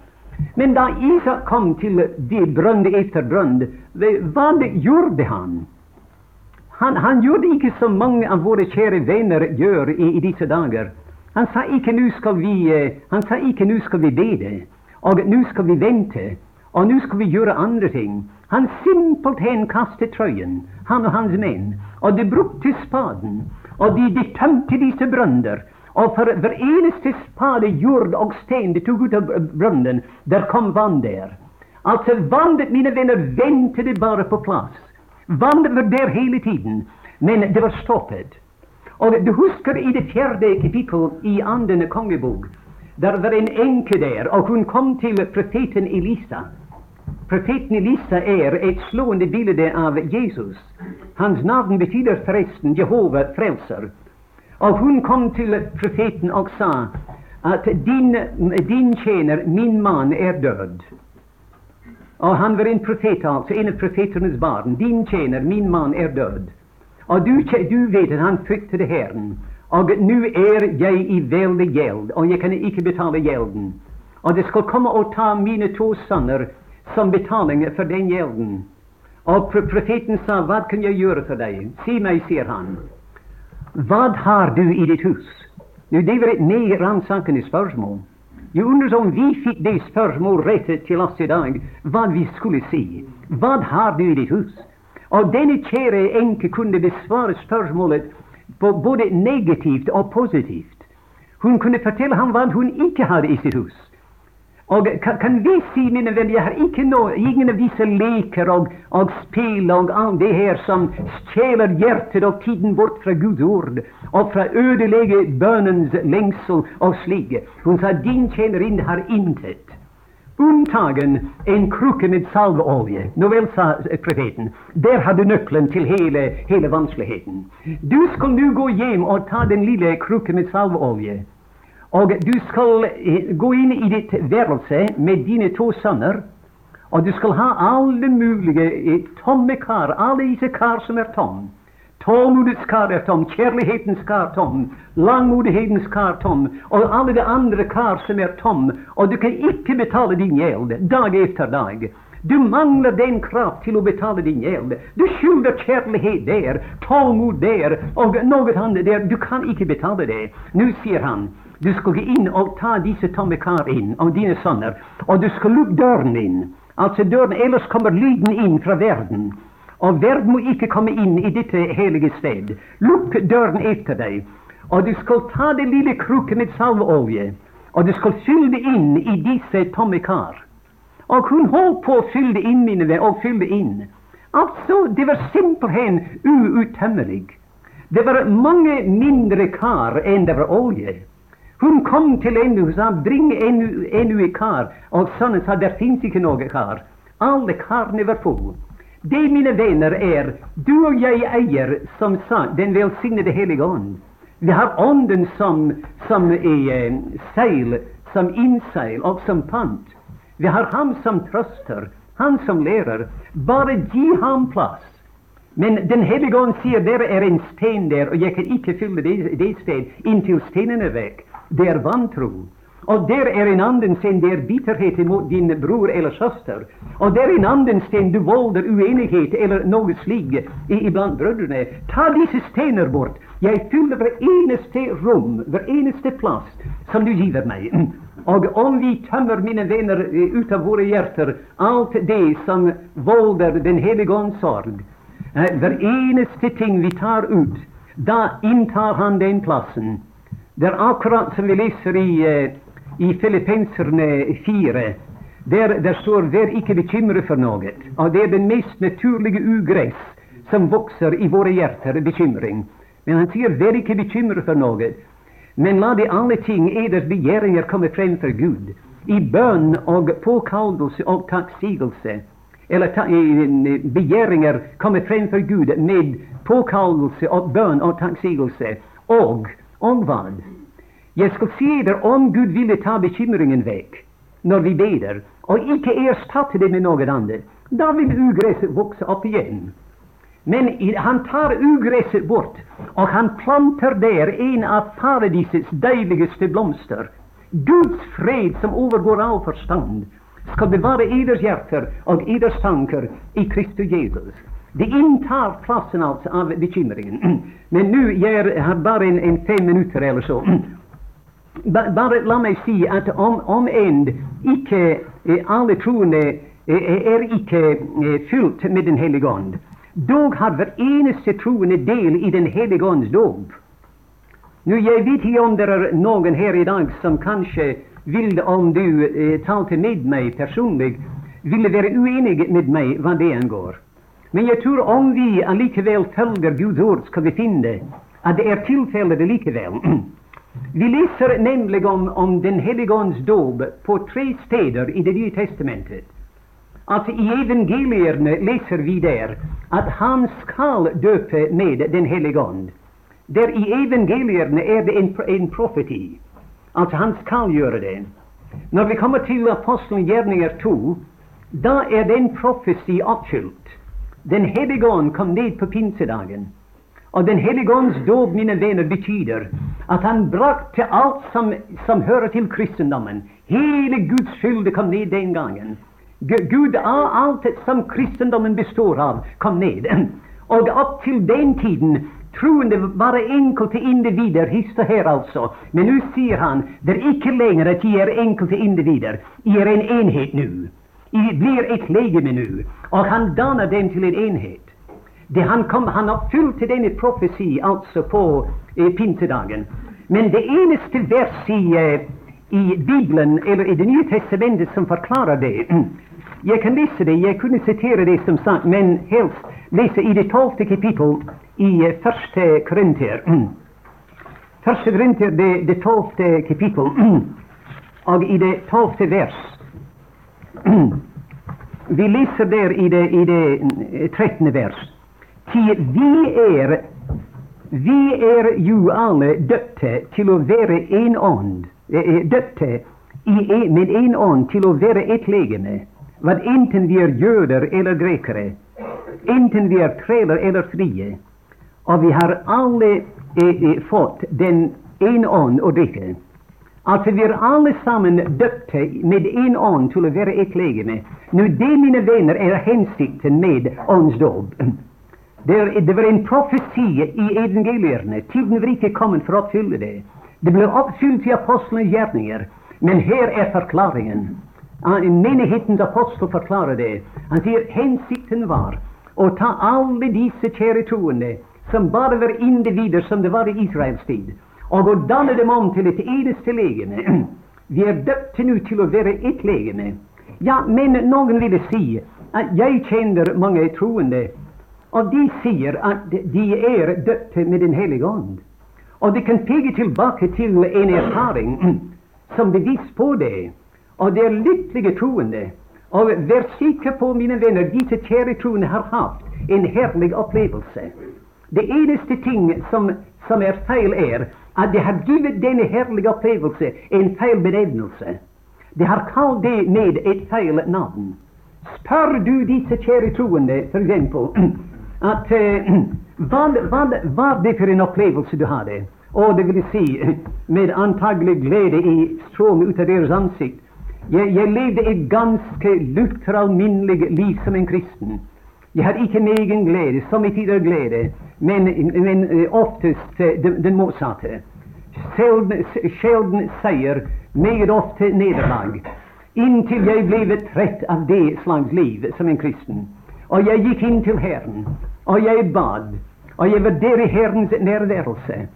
Men då Isak kom till de brønn efter brønn, vad gjorde han? han? Han gjorde inte som många av våra kära vänner gör i, i dessa dagar. Han sa icke nu ska vi, eh, han sa icke nu ska vi bede, och nu ska vi vänta, och nu ska vi göra andra ting. Han simpelt hänkastade tröjan, han och hans män, och de brukte spaden. och de, de tömde dessa brønner. Och för hver eneste spade jord och sten de tog ut av brunnen, där kom vann där. Alltså vandet, mina vänner, väntade bara på plats. Vandet var där hela tiden, men det var stoppet. Och du huskar i det fjärde kapitlet i Anden kongebok, Där var en änka där, och hon kom till profeten Elisa. Profeten Elisa är ett slående bild av Jesus. Hans namn betyder förresten Jehova frälsare. Och hon kom till profeten och sa att din, din tjänare, min man är död'. Och han var en profet, alltså, en av profeternas barn. Din tjänare, min man är död'. Och du, du vet att han fruktade Herren. Och nu är jag i väldig gäld, och jag kan icke betala gälden. Och det ska komma och ta mina två söner som betalning för den gälden. Och profeten sa, 'Vad kan jag göra för dig? Se mig, ser han. Vad har du i ditt hus?' Nu, det var et nedransakende spörsmål. Jag undrar om vi fick det spörsmålet rättat till oss idag, vad vi skulle se. Vad har du i ditt hus? Och denne änka kunde besvara spörsmålet på både negativt och positivt. Hon kunde förtälla honom vad hon icke hade i sitt hus. Og kan, kan vi si, mine venner, jeg har ikke noe, ingen av disse leker og, og spill og alt det her som stjeler hjertet og tiden bort fra Guds ord, og fra ødelegge bønnens lengsel og slik. Hun sa din tjenerin har intet. Unntagen en krukke med salveolje. Nå vel, sa eh, profeten, der har du nøkkelen til hele, hele vanskeligheten. Du skal nå gå hjem og ta den lille krukke med salveolje. Och du skall eh, gå in i ditt värelse med dina två söner och du skall ha alla möjliga eh, tomme kar, alla dessa kar som är tom. Tålmodets kar är tom, kärlighetens kar tom, langmodighetens kar tom, och alla de andra kar som är tom, Och du kan icke betala din gäld dag efter dag. Du manglar den kraft till att betala din gäld. Du skyller kärlighet där, tålmod där och något annat där. Du kan icke betala det. Nu säger han, du skulle gå in och ta dessa tomma kar in och dina söner, och du skulle lukke dörren in, alltså dörren, Ellers kommer lyden in från världen, och världen må icke komma in i detta heliga sted. Lukk dörren efter dig, och du skulle ta den lilla krukan med salvolja, och du skulle fylla in i dessa tomma kar. Och hon höll på att fylla in, mina vänner, och fyllde in. Alltså, det var simpelthen uuttømmelig. Det var många mindre kar än det var olja. Hon kom till en och sa 'bring ännu en kar', Och sonen sa där finns inte någon kar'. Alla karene var fulla. Det, mina vänner, är du och jag äger, som sa, den välsignade helige Ande. Vi har Anden som, som är eh, seil, som innseil och som pant. Vi har han som tröster, Han som lærer. Bara ge han plats. Men Den helige Ande säger, där är en sten där, och jag kan icke fylla det, det sten intill stenen är väck det er vantro. Og der er en annen sten, det er bitterhet mot din bror eller søster. Og der er en annen sten, du volder uenighet eller noe slikt iblant brødrene. Ta disse stener bort. Jeg fyller hver eneste rom, hver eneste plass som du giver meg. Og om vi tømmer, mine venner, ut av våre hjerter alt det som volder Den hellige ånds sorg, eh, hver eneste ting vi tar ut, da inntar han den plassen. Det er akkurat som vi leser i, eh, i Filippenserne eh, 4. Der, der står 'vær ikke bekymret for noe'. Og det er den mest naturlige ugress som vokser i våre hjerter, bekymring. Men han sier 'vær ikke bekymret for noe', men la de alle ting eders begjæringer komme frem for Gud, i bønn og påkallelse og takksigelse. Eller ta, begjæringer komme frem for Gud med påkallelse og bønn og takksigelse. Og om vad? Jeg skal si om Gud ville ta bekymringen väck, när vi beder, och icke ersätta det med något annat. Då vill ugräset växa upp igen. Men han tar ugräset bort, och han planter där en av paradisets dejligaste blomster. Guds fred som övergår all förstånd ska bevara eders hjärtan och eders tankar i Kristus Jesus. Det intar platsen alltså av bekymringen. Men nu jag har bara en, en fem minuter eller så. Bara låt mig säga att om, om en icke eh, troende eh, eh icke ikke eh, med Den helige Ande, dog har vareneste troende del i Den helige Andes dop. Nu jag vet inte om det är någon här i dag som kanske vill, om du eh, talte med mig personligen, ville vara oenig med mig vad det angår. Men jag tror om vi allikevel följer Guds ord, ska vi finna att det är tilfellet likaväl. Vi läser nämligen om, om Den helige Andes dåp på tre städer i Det nya testamentet. Alltså, I evangelierna läser vi där att han skall döpa med Den helige Ande. Där I evangelierna är det en, en profeti. Alltså han skall göra det. När vi kommer till apostelen gjerninger 2, då är den profeti uppfylld. Den helige Ande kom ned på pinsedagen. Och Den helige Andes dåp, mina vänner, betyder att han bragte allt som, som hör till kristendomen. Hela Guds fylde kom ned den gången. Gud, allt som kristendomen består av, kom ned. Och upp till den tiden troende bare enkelte individer hist og här alltså, Men nu säger han det är icke längre att ge er enkelte individer. ge er en enhet nu i blir ett legeme nu, och han danar dem till en enhet. Det han, kom, han oppfylte denna profeti alltså på eh, pintedagen. Men det enaste vers i, eh, i Bibeln, eller i Det Nya testamentet som förklarar det. Jag kan läsa det, jag kunde citera det som sagt, men helst läsa i det tolfte kapitlet i eh, første Korinter. Första Korinter, det, det tolfte kapitlet, och i det tolfte vers. Vi läser där i det, i det eh, trettonde vers. Ty vi är, vi är ju alla döpta till att vara en eh, eh, döpta døpte e, med en ånd till att vara ett legeme, vad enten vi är judar eller grekare, enten vi är trälar eller fria, och vi har alla eh, fått den en ånd att dricka. Alltså vi är alle döpta med en ånd till att vara et legeme. Nu det, mina vänner, är hensikten med åndsdåp. Det, det var en profetia i evangelierna. Tiden var inte kommen för att uppfylla det. Det blev uppfyllt i apostlarnas gärningar. Men här är förklaringen. Ah, Menighetens apostel förklarar det. Han säger hensikten var att ta alla dessa kära troende, som bara var individer som det var i Israels tid, og å danne dem om til et eneste legeme. Vi er døpt nå til å være ett legeme. Ja, men noen ville si at jeg kjenner mange troende og de sier at de er døpte med Den hellige ånd. Og de kan peke tilbake til en erfaring som bevis på det. Og det er lykkelige troende. Og vær sikker på, mine venner, disse kjære troende har hatt en herlig opplevelse. Det eneste ting som, som er feil, er att de har givit denna härliga upplevelse en feil. De har kallat det med ett fel namn. Spör du dessa kära troende, för exempel, att eh, vad, var det för en upplevelse du hade? Och det vill säga, med antaglig glädje, i strån utav deras deres ansikt. jag levde ett ganska lukt liv som en kristen. Jag har icke en egen glädje, som i tider glädje, men, men eh, oftast eh, den, den motsatte. säger, sjelden ofta nederlag. intill jag blev trött av det slags liv som en kristen. Och jag gick in till Herren, och jag bad, och jag var där i Herrens närvarelse.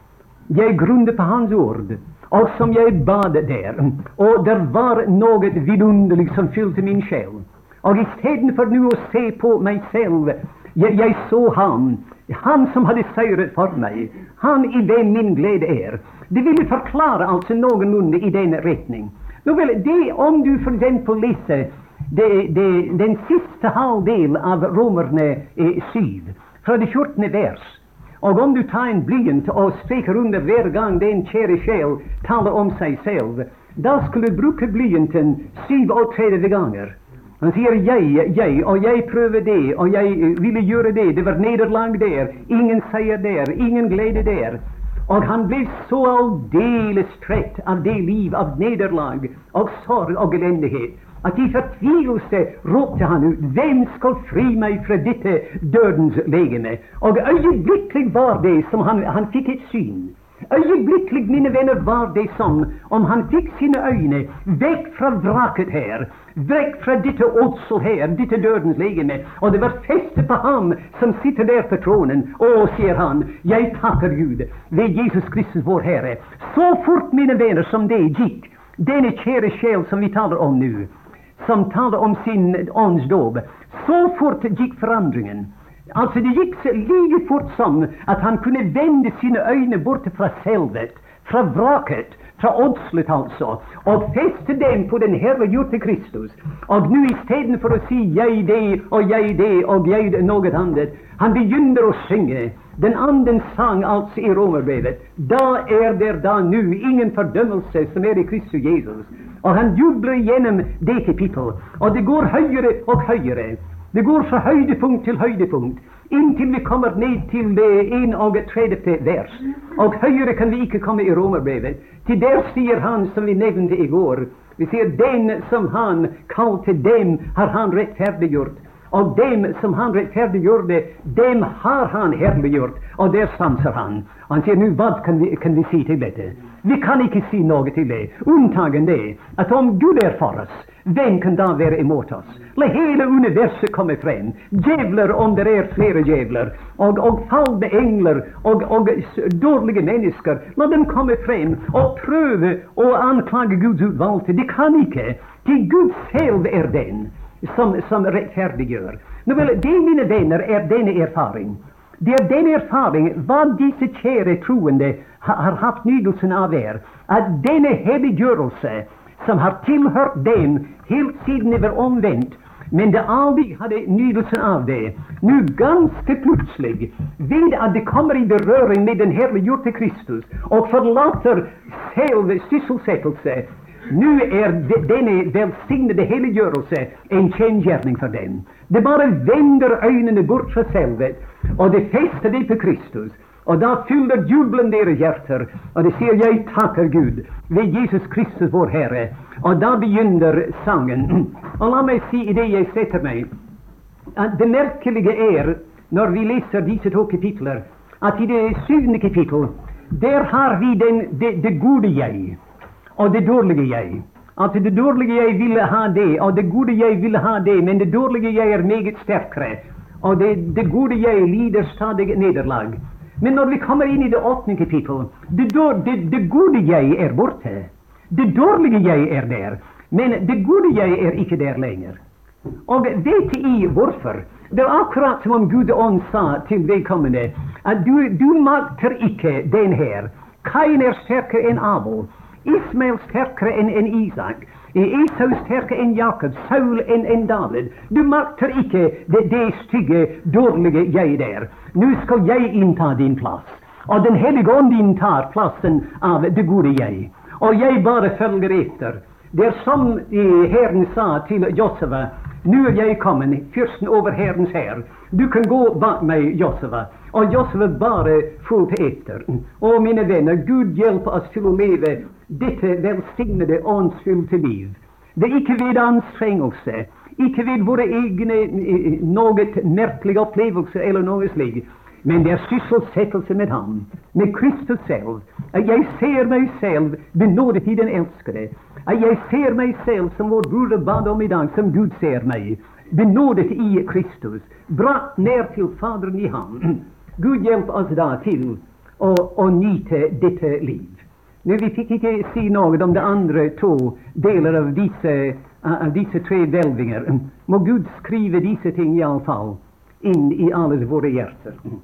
Jag grundade på Hans ord, och som jag bad där, och det var något vidunderligt, som fyllde min själ. Och istället för nu att se på mig själv, jag, jag såg han, han som hade sörjt för mig, han i vem min glädje är.” Det ville förklara, alltså, någorlunda i den riktningen. Nåväl, det om du f.eks. leser det, det, den sista halvdel av Romerne eh, 7, fra det 14. vers. Och om du tar en blyant och streker under varje gång den käre själ talar om sig själv, då skulle du bruka blyanten 37 gånger. Han säger, jag, jag, och jag prövade det', och jag eh, ville göra det'. Det var nederlag där, ingen säger där, ingen glädje där. Och han blev så alldeles trött av det liv av nederlag och sorg och eländighet, att i förtvivlelse ropte han ut, vem skall fri mig från detta dödens lägeme? Och ögonblickligen var det som han, han fick ett syn. Øyeblikkelig, mina vänner, var det som om han fick sina ögon väck från vraket här, väck från detta åtsel här, detta dödens legeme, och det var fäste på han som sitter där på tronen. Och, säger han, jag tackar Gud ved Jesus Kristus, vår Herre. Så fort, mina vänner, som det gick, denne kära själ som vi talar om nu, som talar om sin åndsdåp. Så fort gick förändringen. Alltså, Det gick så lika fort som att han kunde vända sina ögon bort från självet, från vraket, från oddslet alltså, och fästa dem på den Herre Gjorde Kristus. Och Og nå för att säga 'jag det' och jag det' og 'jeg något annat', han begynner att sjunga Den anden sang alltså i Romarbrevet. Då är det då nu ingen fördömelse som är i Kristus Jesus. Och han jublar igenom det till people. Och det går högre och högre. Det går från höjdpunkt till höjdpunkt intill vi kommer ned till det 31. vers. Och högre kan vi icke komma i Romarbrevet. Till där säger han, som vi nämnde i går, vi ser den som han kalte dem, har han rättfärdiggjort. Och dem som han rättfärdiggjorde, dem har han härliggjort. Och där stanser han. Han säger nu, vad kan vi, kan vi se till detta? Vi kan inte se något till det, Undantagen det att om Gud är för oss, vem kan då vara emot oss? Låt hela universum komma fram. Djävlar om det är flera djävlar. Och, och fallna änglar och, och dåliga människor. Låt dem komma fram och pröva och anklaga Guds utvalda. De kan inte. Till Gud själv är den som, som rettferdiggjør. Nå vel, det, mine venner, er denne erfaring. Det er den erfaring hva disse kjære troende har hatt nytelsen av, er at denne helliggjørelse, som har tilhørt dem helt siden de var omvendt, men de aldri hadde nytelsen av det, nå ganske plutselig, ved de kommer i berøring med den herliggjorte Kristus og forlater selv sysselsettelse, Nu är denna välsignade heliggörelse en kjennegjerning för dem. Det bara vänder ögonen bort för självet och det fäster det på Kristus. Och då fyller jubeln deras hjärtan och de säger jag tackar Gud' Vid Jesus Kristus, vår Herre. Och då begynner sangen. Och låt mig se i det jag sätter mig, att det märkliga är, när vi läser dessa två kapitler, att i det syvende kapitlet, där har vi den, det, det gode jag och det dåliga jag. Att alltså, det dåliga jag ville ha det, och det goda jag ville ha det, men det dåliga jag är mycket starkare. Och det, det goda jag lider stadigt nederlag. Men när vi kommer in i det åttonde kapitlet, det, det, det, goda jag är borta. Det dåliga jag är där, Men det goda jag är icke där längre. Och vet I varför? Det är akkurat som om Gud on sa till vedkommende att du, du makter icke den här. Kain er starkare än Abel. Ismael sterkere än än Isak. Esau sterkere än Jakob. Saul än än David. Du maktar icke det, det stygge, dåliga jag där. Nu ska jag inta din plats, och Den helige Ande intar platsen av det gode jag. Och jag bara följer efter. Det är som Herren sa till Joseva nu är jag kommen, fyrsten över Herrens här. Du kan gå bak mig, Joseva. Och Joseva bara följde efter. Och mina vänner, Gud hjälp oss till att leva dette velsignede, åndsfylte liv. Det er ikke ved anstrengelse, ikke ved våre egne eh, eh, noe merkelige opplevelser eller noe slikt. Men det er sysselsettelse med Ham, med Kristus selv. At jeg ser meg selv benådet i den elskede. At jeg ser meg selv som vår broder bad om i dag, som Gud ser meg. Benådet i Kristus. Brakt ned til Faderen i Ham. Gud hjälp oss da til å, å nyte dette liv. Men vi fick inte se något om de andra två delar av dessa, eh, av dessa tre välvingar. Må Gud skriva dessa ting i alla fall, in i alla våra hjärtan.